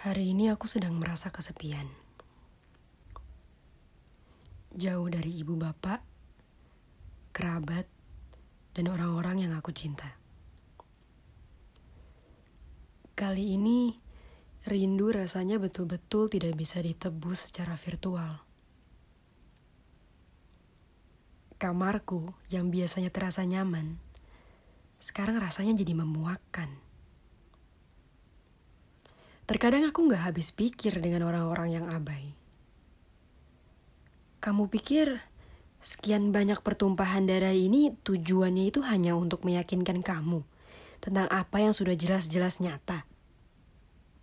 Hari ini aku sedang merasa kesepian. Jauh dari ibu bapak, kerabat, dan orang-orang yang aku cinta. Kali ini, rindu rasanya betul-betul tidak bisa ditebus secara virtual. Kamarku yang biasanya terasa nyaman, sekarang rasanya jadi memuakkan. Terkadang aku nggak habis pikir dengan orang-orang yang abai. Kamu pikir sekian banyak pertumpahan darah ini tujuannya itu hanya untuk meyakinkan kamu tentang apa yang sudah jelas-jelas nyata?